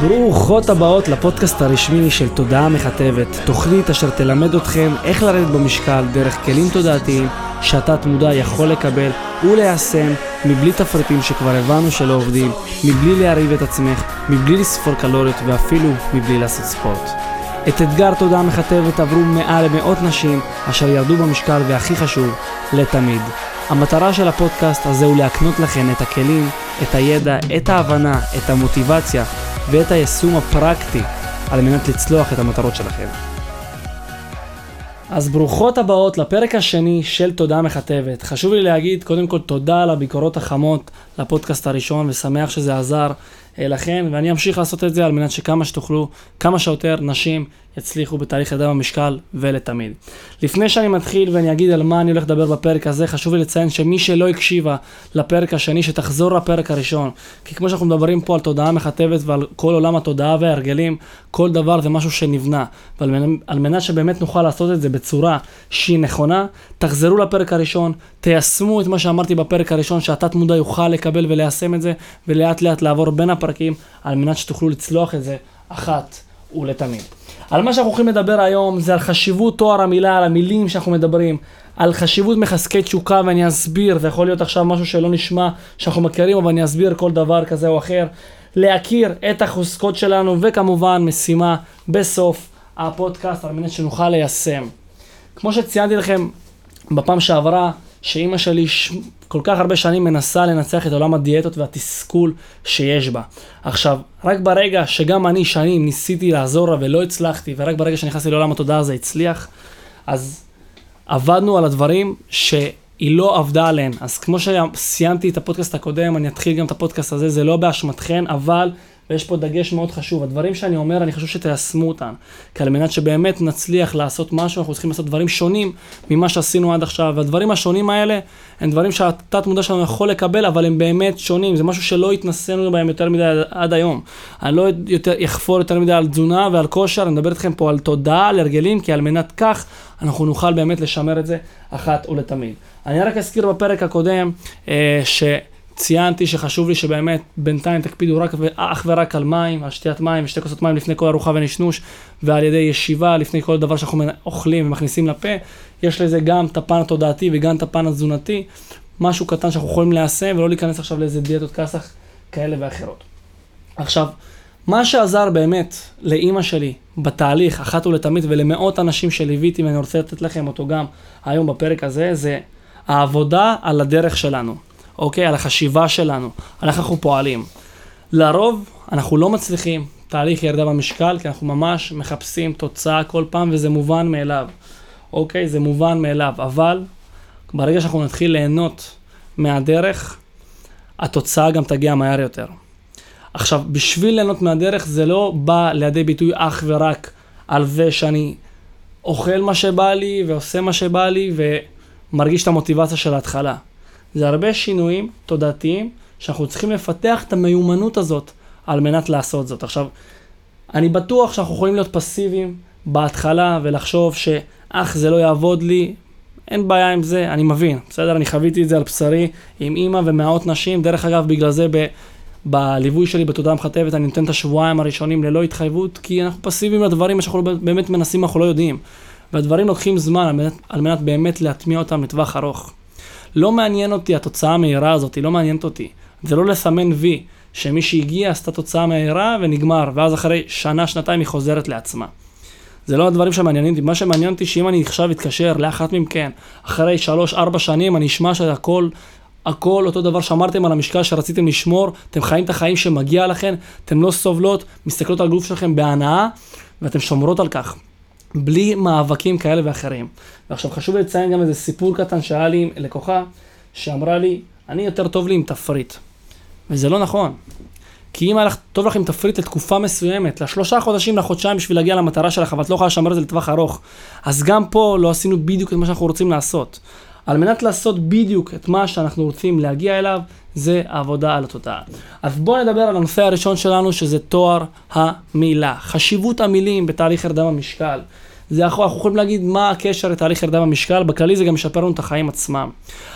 ברוכות הבאות לפודקאסט הרשמי של תודעה מכתבת, תוכנית אשר תלמד אתכם איך לרדת במשקל דרך כלים תודעתיים שהתת מודע יכול לקבל וליישם מבלי תפריטים שכבר הבנו שלא עובדים, מבלי להרעיב את עצמך, מבלי לספור קלוריות ואפילו מבלי לעשות ספורט. את אתגר תודעה מכתבת עברו מעל למאות נשים אשר ירדו במשקל והכי חשוב, לתמיד. המטרה של הפודקאסט הזה הוא להקנות לכם את הכלים, את הידע, את ההבנה, את המוטיבציה ואת היישום הפרקטי על מנת לצלוח את המטרות שלכם. אז ברוכות הבאות לפרק השני של תודעה מכתבת. חשוב לי להגיד קודם כל תודה על הביקורות החמות לפודקאסט הראשון ושמח שזה עזר אה, לכם ואני אמשיך לעשות את זה על מנת שכמה שתוכלו, כמה שיותר נשים יצליחו בתהליך ידע במשקל ולתמיד. לפני שאני מתחיל ואני אגיד על מה אני הולך לדבר בפרק הזה, חשוב לי לציין שמי שלא הקשיבה לפרק השני, שתחזור לפרק הראשון. כי כמו שאנחנו מדברים פה על תודעה מכתבת ועל כל עולם התודעה וההרגלים, כל דבר זה משהו שנבנה. ועל מנ- על מנת שבאמת נוכל לעשות את זה בצורה שהיא נכונה, תחזרו לפרק הראשון, תיישמו את מה שאמרתי בפרק הראשון, שהתת מודע יוכל לקבל וליישם את זה, ולאט לאט לעבור בין הפרקים, על מנת שתוכלו לצלוח את זה אחת ולתמיד. על מה שאנחנו הולכים לדבר היום זה על חשיבות תואר המילה, על המילים שאנחנו מדברים, על חשיבות מחזקי תשוקה ואני אסביר, זה יכול להיות עכשיו משהו שלא נשמע שאנחנו מכירים, אבל אני אסביר כל דבר כזה או אחר. להכיר את החוזקות שלנו וכמובן משימה בסוף הפודקאסט על מנת שנוכל ליישם. כמו שציינתי לכם בפעם שעברה, שאימא שלי. כל כך הרבה שנים מנסה לנצח את עולם הדיאטות והתסכול שיש בה. עכשיו, רק ברגע שגם אני שנים ניסיתי לעזור לה ולא הצלחתי, ורק ברגע שנכנסתי לעולם התודעה זה הצליח, אז עבדנו על הדברים שהיא לא עבדה עליהם. אז כמו שסיימתי את הפודקאסט הקודם, אני אתחיל גם את הפודקאסט הזה, זה לא באשמתכן, אבל, ויש פה דגש מאוד חשוב, הדברים שאני אומר, אני חושב שתיישמו אותם. כי על מנת שבאמת נצליח לעשות משהו, אנחנו צריכים לעשות דברים שונים ממה שעשינו עד עכשיו. והדברים השונים האלה, הם דברים שהתת מודע שלנו יכול לקבל, אבל הם באמת שונים. זה משהו שלא התנסינו בהם יותר מדי עד, היום. אני לא יותר, אחפור יותר מדי על תזונה ועל כושר, אני מדבר איתכם פה על תודעה, על הרגלים, כי על מנת כך אנחנו נוכל באמת לשמר את זה אחת ולתמיד. אני רק אזכיר בפרק הקודם, אה, שציינתי שחשוב לי שבאמת בינתיים תקפידו רק ואך ורק על מים, על שתיית מים ושתי כוסות מים לפני כל ארוחה ונשנוש, ועל ידי ישיבה לפני כל דבר שאנחנו אוכלים ומכניסים לפה. יש לזה גם את הפן התודעתי וגם את הפן התזונתי, משהו קטן שאנחנו יכולים ליישם ולא להיכנס עכשיו לאיזה דיאטות כסח כאלה ואחרות. עכשיו, מה שעזר באמת לאימא שלי בתהליך, אחת ולתמיד, ולמאות אנשים שליוויתי, ואני רוצה לתת לכם אותו גם היום בפרק הזה, זה העבודה על הדרך שלנו, אוקיי? על החשיבה שלנו, על איך אנחנו פועלים. לרוב, אנחנו לא מצליחים תהליך ירידה במשקל, כי אנחנו ממש מחפשים תוצאה כל פעם, וזה מובן מאליו. אוקיי? זה מובן מאליו, אבל ברגע שאנחנו נתחיל ליהנות מהדרך, התוצאה גם תגיע מהר יותר. עכשיו, בשביל ליהנות מהדרך זה לא בא לידי ביטוי אך ורק על זה שאני אוכל מה שבא לי ועושה מה שבא לי ומרגיש את המוטיבציה של ההתחלה. זה הרבה שינויים תודעתיים שאנחנו צריכים לפתח את המיומנות הזאת על מנת לעשות זאת. עכשיו, אני בטוח שאנחנו יכולים להיות פסיביים בהתחלה ולחשוב שאך זה לא יעבוד לי, אין בעיה עם זה, אני מבין, בסדר? אני חוויתי את זה על בשרי עם אימא ומאות נשים, דרך אגב, בגלל זה ב... בליווי שלי בתודעה מכתבת אני נותן את השבועיים הראשונים ללא התחייבות, כי אנחנו פסיביים לדברים שאנחנו באמת מנסים, אנחנו לא יודעים. והדברים לוקחים זמן על מנת, על מנת באמת להטמיע אותם לטווח ארוך. לא מעניין אותי התוצאה המהירה הזאת, היא לא מעניינת אותי. זה לא לסמן וי, שמי שהגיע עשתה תוצאה מהירה ונגמר, ואז אחרי שנה, שנתיים היא חוזרת לעצמה. זה לא הדברים שמעניינים אותי, מה שמעניין אותי שאם אני עכשיו אתקשר לאחת מכן, אחרי שלוש, ארבע שנים, אני אשמע שהכל הכל אותו דבר שאמרתם על המשקל שרציתם לשמור, אתם חיים את החיים שמגיע לכם, אתם לא סובלות, מסתכלות על הגוף שלכם בהנאה, ואתם שומרות על כך. בלי מאבקים כאלה ואחרים. ועכשיו חשוב לציין גם איזה סיפור קטן שהיה לי לקוחה, שאמרה לי, אני יותר טוב לי עם תפריט. וזה לא נכון. כי אם היה לך טוב לך עם תפריט לתקופה מסוימת, לשלושה חודשים, לחודשיים בשביל להגיע למטרה שלך, אבל את לא יכולה לשמר את זה לטווח ארוך, אז גם פה לא עשינו בדיוק את מה שאנחנו רוצים לעשות. על מנת לעשות בדיוק את מה שאנחנו רוצים להגיע אליו, זה העבודה על התודעה. אז בואו נדבר על הנושא הראשון שלנו, שזה תואר המילה. חשיבות המילים בתהליך ירידה במשקל. זה אנחנו יכולים להגיד מה הקשר לתהליך ירידה במשקל, בכללי זה גם משפר לנו את החיים עצמם.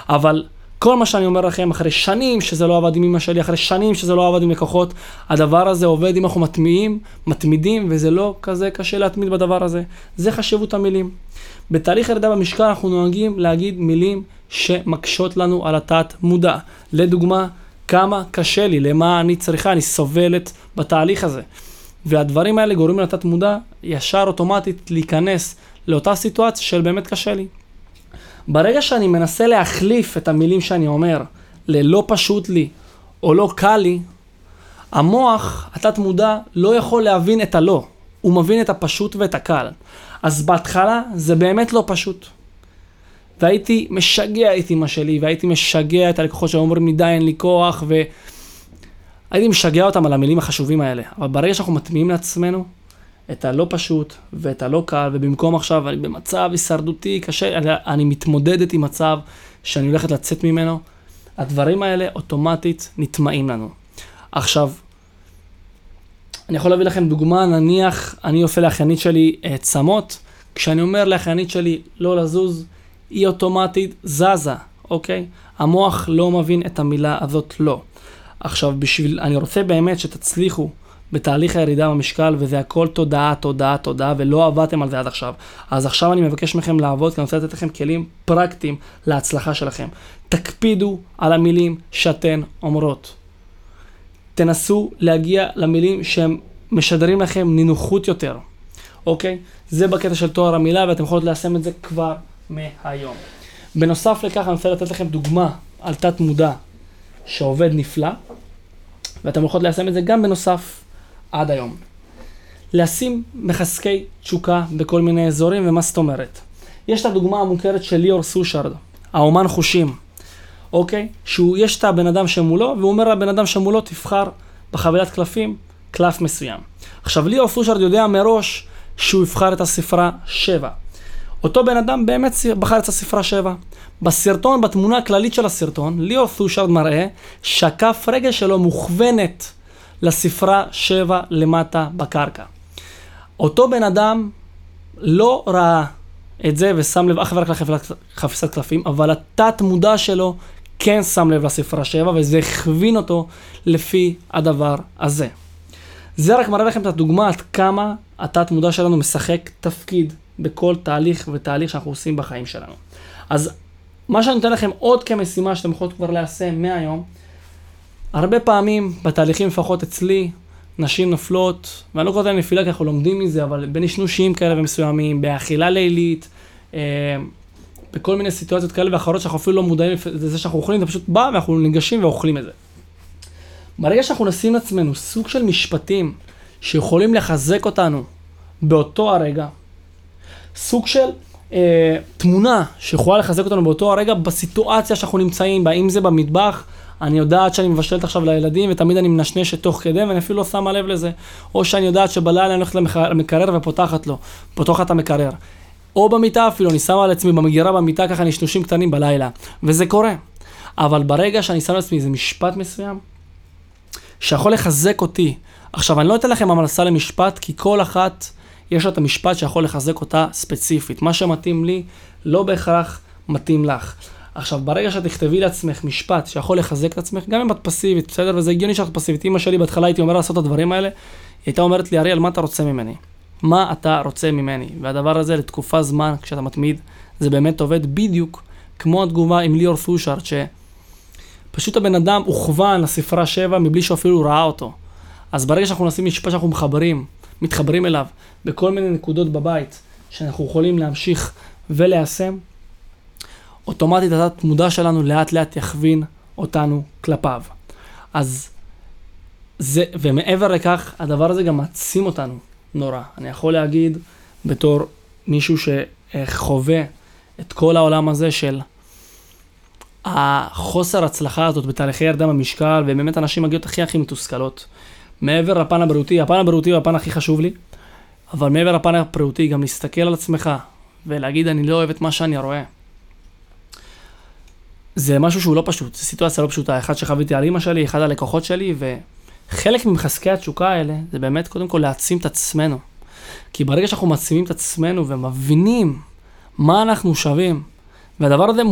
אבל כל מה שאני אומר לכם, אחרי שנים שזה לא עבד עם אמא שלי, אחרי שנים שזה לא עבד עם לקוחות, הדבר הזה עובד אם אנחנו מטמיעים, מתמידים, וזה לא כזה קשה להתמיד בדבר הזה. זה חשיבות המילים. בתהליך ירידה במשקל אנחנו נוהגים להגיד מילים שמקשות לנו על התת מודע. לדוגמה, כמה קשה לי, למה אני צריכה, אני סובלת בתהליך הזה. והדברים האלה גורמים לתת מודע ישר אוטומטית להיכנס לאותה סיטואציה של באמת קשה לי. ברגע שאני מנסה להחליף את המילים שאני אומר ללא פשוט לי או לא קל לי, המוח, התת מודע, לא יכול להבין את הלא. הוא מבין את הפשוט ואת הקל. אז בהתחלה זה באמת לא פשוט. והייתי משגע את אמא שלי, והייתי משגע את הלקוחות שאומרים לי די אין לי כוח, והייתי משגע אותם על המילים החשובים האלה. אבל ברגע שאנחנו מטמיעים לעצמנו את הלא פשוט ואת הלא קל, ובמקום עכשיו אני במצב הישרדותי קשה, אני, אני מתמודדת עם מצב שאני הולכת לצאת ממנו, הדברים האלה אוטומטית נטמעים לנו. עכשיו, אני יכול להביא לכם דוגמה, נניח אני עושה לאחיינית שלי אה, צמות, כשאני אומר לאחיינית שלי לא לזוז, היא אוטומטית זזה, אוקיי? המוח לא מבין את המילה הזאת לא. עכשיו, בשביל, אני רוצה באמת שתצליחו בתהליך הירידה במשקל, וזה הכל תודעה, תודעה, תודעה, ולא עבדתם על זה עד עכשיו. אז עכשיו אני מבקש מכם לעבוד, כי אני רוצה לתת לכם כלים פרקטיים להצלחה שלכם. תקפידו על המילים שאתן אומרות. תנסו להגיע למילים שהם משדרים לכם נינוחות יותר, אוקיי? זה בקטע של תואר המילה, ואתם יכולים ליישם את זה כבר מהיום. בנוסף לכך, אני רוצה לתת לכם דוגמה על תת מודע שעובד נפלא, ואתם יכולים ליישם את זה גם בנוסף עד היום. לשים מחזקי תשוקה בכל מיני אזורים, ומה זאת אומרת? יש את הדוגמה המוכרת של ליאור סושרד, האומן חושים, אוקיי? שהוא, יש את הבן אדם שמולו, והוא אומר לבן אדם שמולו, תבחר בחבילת קלפים, קלף מסוים. עכשיו, ליאור סושרד יודע מראש שהוא יבחר את הספרה 7. אותו בן אדם באמת בחר את הספרה 7. בסרטון, בתמונה הכללית של הסרטון, ליאור סושרד מראה שהכף רגל שלו מוכוונת לספרה 7 למטה בקרקע. אותו בן אדם לא ראה את זה ושם לב אך ורק לחפיסת קלפים, אבל התת מודע שלו כן שם לב לספרה 7 וזה הכווין אותו לפי הדבר הזה. זה רק מראה לכם את הדוגמה עד כמה התת מודע שלנו משחק תפקיד בכל תהליך ותהליך שאנחנו עושים בחיים שלנו. אז מה שאני נותן לכם עוד כמשימה שאתם יכולים כבר ליישם מהיום, הרבה פעמים, בתהליכים לפחות אצלי, נשים נופלות, ואני לא קורא להם נפילה כי אנחנו לומדים מזה, אבל בנשנושים כאלה ומסוימים, באכילה לילית, אה, בכל מיני סיטואציות כאלה ואחרות שאנחנו אפילו לא מודעים לזה שאנחנו אוכלים, זה פשוט בא ואנחנו ניגשים ואוכלים את זה. ברגע שאנחנו נשים לעצמנו סוג של משפטים שיכולים לחזק אותנו באותו הרגע, סוג של אה, תמונה שיכולה לחזק אותנו באותו הרגע בסיטואציה שאנחנו נמצאים בה, אם זה במטבח, אני יודעת שאני מבשלת עכשיו לילדים ותמיד אני מנשנשת תוך כדי ואני אפילו לא שמה לב לזה. או שאני יודעת שבלילה אני הולכת למקרר ופותחת לו, פותחת את המקרר. או במיטה אפילו, אני שמה על עצמי במגירה במיטה ככה נשנושים קטנים בלילה. וזה קורה. אבל ברגע שאני שם לעצמי איזה משפט מסוים, שיכול לחזק אותי. עכשיו, אני לא אתן לכם המלצה למשפט, כי כל אחת יש לה את המשפט שיכול לחזק אותה ספציפית. מה שמתאים לי, לא בהכרח מתאים לך. עכשיו, ברגע שאת תכתבי לעצמך משפט שיכול לחזק את עצמך, גם אם את פסיבית, בסדר? וזה הגיוני שאת פסיבית. אמא שלי בהתחלה הייתי אומר לעשות את הדברים האלה, היא הייתה אומרת לי, אריאל, מה אתה רוצה ממני? מה אתה רוצה ממני? והדבר הזה לתקופה זמן, כשאתה מתמיד, זה באמת עובד בדיוק כמו התגובה עם ליאור פושארט, שפשוט הבן אדם הוכוון לספרה 7 מבלי שאפילו ראה אותו. אז ברגע שאנחנו נשים משפט שאנחנו מחברים, מתחברים אליו בכל מיני נקודות בבית, שאנחנו יכולים להמשיך וליישם, אוטומטית התת מודע שלנו לאט לאט יכווין אותנו כלפיו. אז זה, ומעבר לכך, הדבר הזה גם מעצים אותנו נורא. אני יכול להגיד בתור מישהו שחווה את כל העולם הזה של החוסר הצלחה הזאת בתהליכי ירדה במשקל, ובאמת הנשים מגיעות הכי הכי מתוסכלות. מעבר לפן הבריאותי, הפן הבריאותי הוא הפן הכי חשוב לי, אבל מעבר לפן הבריאותי, גם להסתכל על עצמך ולהגיד אני לא אוהב את מה שאני רואה. זה משהו שהוא לא פשוט, זו סיטואציה לא פשוטה. אחד שחוויתי על אימא שלי, אחד הלקוחות שלי, וחלק ממחזקי התשוקה האלה, זה באמת קודם כל להעצים את עצמנו. כי ברגע שאנחנו מעצימים את עצמנו ומבינים מה אנחנו שווים, והדבר הזה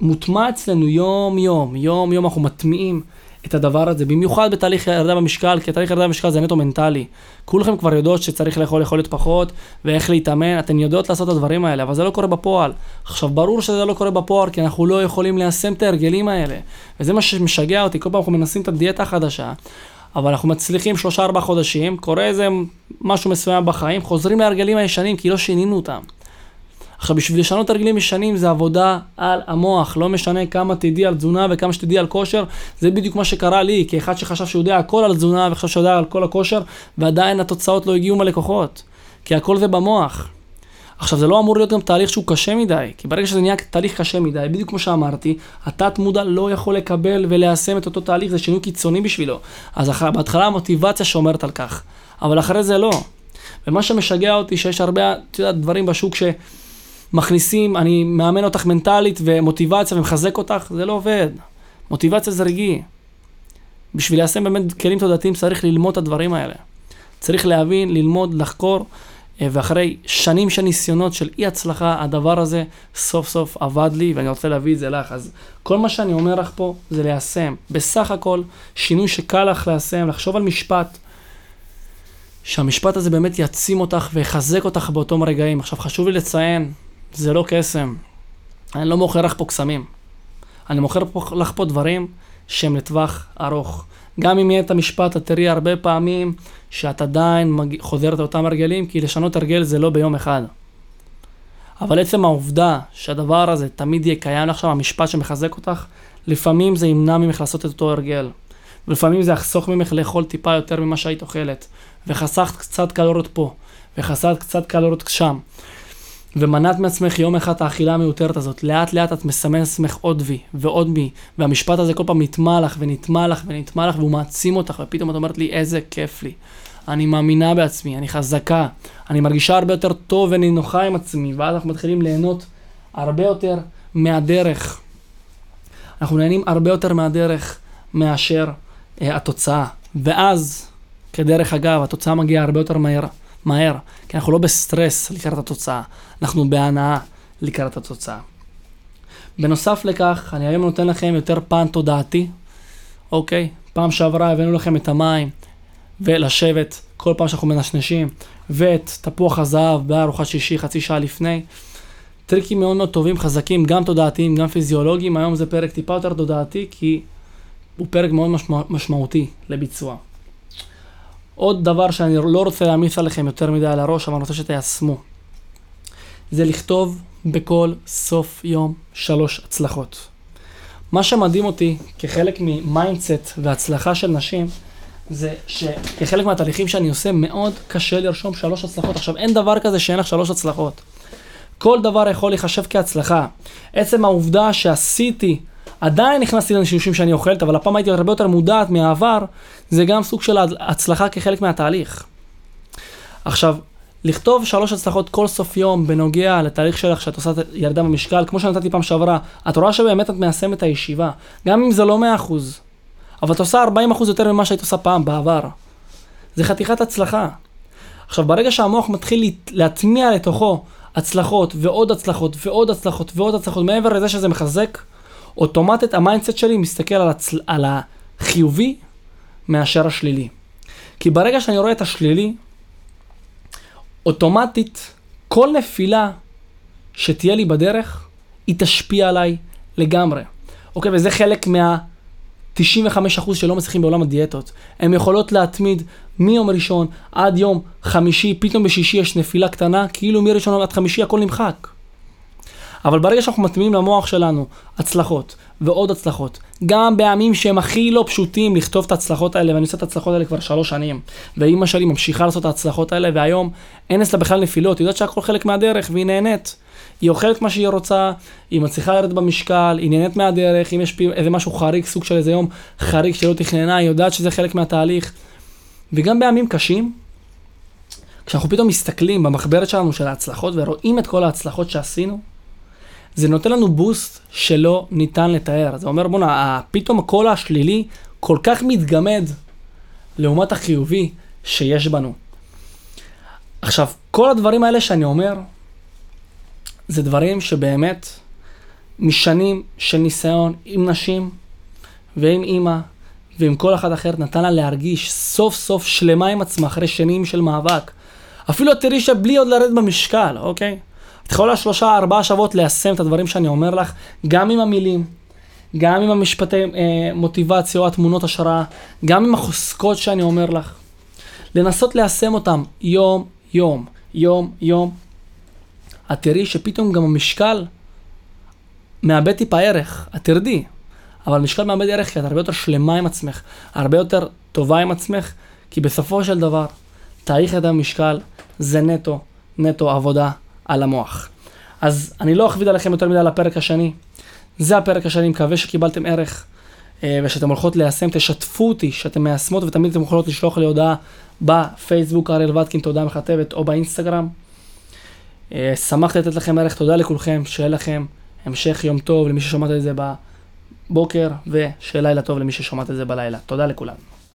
מוטמע אצלנו יום-יום, יום-יום אנחנו מטמיעים את הדבר הזה, במיוחד בתהליך ירידה במשקל, כי תהליך ירידה במשקל זה נטו מנטלי. כולכם כבר יודעות שצריך לאכול יכולת פחות, ואיך להתאמן, אתן יודעות לעשות את הדברים האלה, אבל זה לא קורה בפועל. עכשיו, ברור שזה לא קורה בפועל, כי אנחנו לא יכולים ליישם את ההרגלים האלה. וזה מה שמשגע אותי, כל פעם אנחנו מנסים את הדיאטה החדשה, אבל אנחנו מצליחים שלושה ארבעה חודשים, קורה איזה משהו מסוים בחיים, חוזרים להרגלים הישנים, כי לא שינינו אותם. עכשיו, בשביל לשנות הרגלים ישנים זה עבודה על המוח, לא משנה כמה תדעי על תזונה וכמה שתדעי על כושר, זה בדיוק מה שקרה לי, כאחד שחשב שהוא יודע הכל על תזונה וחשב שהוא יודע על כל הכושר, ועדיין התוצאות לא הגיעו מהלקוחות, כי הכל זה במוח. עכשיו, זה לא אמור להיות גם תהליך שהוא קשה מדי, כי ברגע שזה נהיה תהליך קשה מדי, בדיוק כמו שאמרתי, התת מודע לא יכול לקבל וליישם את אותו תהליך, זה שינוי קיצוני בשבילו. אז אח... בהתחלה המוטיבציה שומרת על כך, אבל אחרי זה לא. ומה שמשגע אותי, שיש הרבה, את יודעת, דברים בשוק ש... מכניסים, אני מאמן אותך מנטלית ומוטיבציה ומחזק אותך, זה לא עובד. מוטיבציה זה רגעי. בשביל ליישם באמת כלים תודעתיים צריך ללמוד את הדברים האלה. צריך להבין, ללמוד, לחקור, אה, ואחרי שנים של ניסיונות של אי הצלחה, הדבר הזה סוף סוף עבד לי, ואני רוצה להביא את זה לך. אז כל מה שאני אומר לך פה זה ליישם. בסך הכל, שינוי שקל לך ליישם, לחשוב על משפט, שהמשפט הזה באמת יעצים אותך ויחזק אותך באותם רגעים. עכשיו, חשוב לי לציין, זה לא קסם. אני לא מוכר לך פה קסמים. אני מוכר פה, לך פה דברים שהם לטווח ארוך. גם אם יהיה את המשפט, את תראי הרבה פעמים שאת עדיין מג... חוזרת לאותם הרגלים, כי לשנות הרגל זה לא ביום אחד. אבל עצם העובדה שהדבר הזה תמיד יהיה קיים לך שם, המשפט שמחזק אותך, לפעמים זה ימנע ממך לעשות את אותו הרגל. ולפעמים זה יחסוך ממך לאכול טיפה יותר ממה שהיית אוכלת. וחסכת קצת קלוריות פה, וחסכת קצת קלוריות שם. ומנעת מעצמך יום אחד את האכילה המיותרת הזאת. לאט לאט את מסמן לעצמך עוד וי ועוד מי, והמשפט הזה כל פעם נטמע לך ונטמע לך ונטמע לך והוא מעצים אותך, ופתאום את אומרת לי איזה כיף לי. אני מאמינה בעצמי, אני חזקה, אני מרגישה הרבה יותר טוב ונינוחה עם עצמי, ואז אנחנו מתחילים ליהנות הרבה יותר מהדרך. אנחנו נהנים הרבה יותר מהדרך מאשר אה, התוצאה. ואז, כדרך אגב, התוצאה מגיעה הרבה יותר מהר. מהר, כי אנחנו לא בסטרס לקראת התוצאה, אנחנו בהנאה לקראת התוצאה. בנוסף לכך, אני היום נותן לכם יותר פן תודעתי, אוקיי? פעם שעברה הבאנו לכם את המים ולשבת כל פעם שאנחנו מנשנשים, ואת תפוח הזהב בארוחת שישי חצי שעה לפני. טריקים מאוד מאוד טובים, חזקים, גם תודעתיים, גם פיזיולוגיים. היום זה פרק טיפה יותר תודעתי, כי הוא פרק מאוד משמע, משמעותי לביצוע. עוד דבר שאני לא רוצה להעמיס עליכם יותר מדי על הראש, אבל אני רוצה שתיישמו. זה לכתוב בכל סוף יום שלוש הצלחות. מה שמדהים אותי כחלק מ mindset והצלחה של נשים, זה שכחלק מהתהליכים שאני עושה, מאוד קשה לרשום שלוש הצלחות. עכשיו, אין דבר כזה שאין לך שלוש הצלחות. כל דבר יכול להיחשב כהצלחה. עצם העובדה שעשיתי עדיין נכנסתי לשימושים שאני אוכלת, אבל הפעם הייתי הרבה יותר מודעת מהעבר, זה גם סוג של הצלחה כחלק מהתהליך. עכשיו, לכתוב שלוש הצלחות כל סוף יום בנוגע לתהליך שלך שאת עושה ירדה במשקל, כמו שנתתי פעם שעברה, את רואה שבאמת את מיישמת את הישיבה, גם אם זה לא 100%, אבל את עושה 40% יותר ממה שהיית עושה פעם, בעבר. זה חתיכת הצלחה. עכשיו, ברגע שהמוח מתחיל להטמיע לתוכו הצלחות ועוד הצלחות ועוד הצלחות ועוד הצלחות, מעבר לזה שזה מחזק אוטומטית ה mindset שלי מסתכל על, הצל... על החיובי מאשר השלילי. כי ברגע שאני רואה את השלילי, אוטומטית כל נפילה שתהיה לי בדרך, היא תשפיע עליי לגמרי. אוקיי, וזה חלק מה... 95% שלא מצליחים בעולם הדיאטות. הן יכולות להתמיד מיום ראשון עד יום חמישי, פתאום בשישי יש נפילה קטנה, כאילו מראשון עד חמישי הכל נמחק. אבל ברגע שאנחנו מטמיעים למוח שלנו הצלחות ועוד הצלחות, גם בימים שהם הכי לא פשוטים לכתוב את ההצלחות האלה, ואני עושה את ההצלחות האלה כבר שלוש שנים, ואימא שלי ממשיכה לעשות את ההצלחות האלה, והיום אין אצלה בכלל נפילות, היא יודעת שהכל חלק מהדרך, והיא נהנית. היא אוכלת מה שהיא רוצה, היא מצליחה לרדת במשקל, היא נהנית מהדרך, אם יש איזה משהו חריג, סוג של איזה יום חריג שלא תכננה, היא יודעת שזה חלק מהתהליך. וגם בימים קשים, כשאנחנו פתאום מסתכלים במחברת שלנו של ההצלחות ורואים את כל ההצלחות שעשינו, זה נותן לנו בוסט שלא ניתן לתאר. זה אומר, בואנה, פתאום הקול השלילי כל כך מתגמד לעומת החיובי שיש בנו. עכשיו, כל הדברים האלה שאני אומר, זה דברים שבאמת משנים של ניסיון עם נשים ועם אימא ועם כל אחד אחר, נתן לה להרגיש סוף סוף שלמה עם עצמה אחרי שנים של מאבק. אפילו את תראי שבלי עוד לרדת במשקל, אוקיי? את יכולה שלושה, ארבעה שבועות ליישם את הדברים שאני אומר לך, גם עם המילים, גם עם המשפטי אה, מוטיבציה או התמונות השראה, גם עם החוזקות שאני אומר לך. לנסות ליישם אותם יום, יום, יום, יום. את תראי שפתאום גם המשקל מאבד טיפה ערך, את תרדי. אבל המשקל מאבד ערך כי את הרבה יותר שלמה עם עצמך, הרבה יותר טובה עם עצמך, כי בסופו של דבר, תאריך את המשקל זה נטו, נטו עבודה על המוח. אז אני לא אכביד עליכם יותר מדי על הפרק השני. זה הפרק השני, מקווה שקיבלתם ערך אה, ושאתם הולכות ליישם, תשתפו אותי שאתם מיישמות ותמיד אתם יכולות לשלוח לי הודעה בפייסבוק אריאל ודקין, תודה מכתבת, או באינסטגרם. אה, שמחתי לתת לכם ערך, תודה לכולכם, שיהיה לכם המשך יום טוב למי ששומעת את זה בבוקר, ושיהיה לילה טוב למי ששומעת את זה בלילה. תודה לכולם.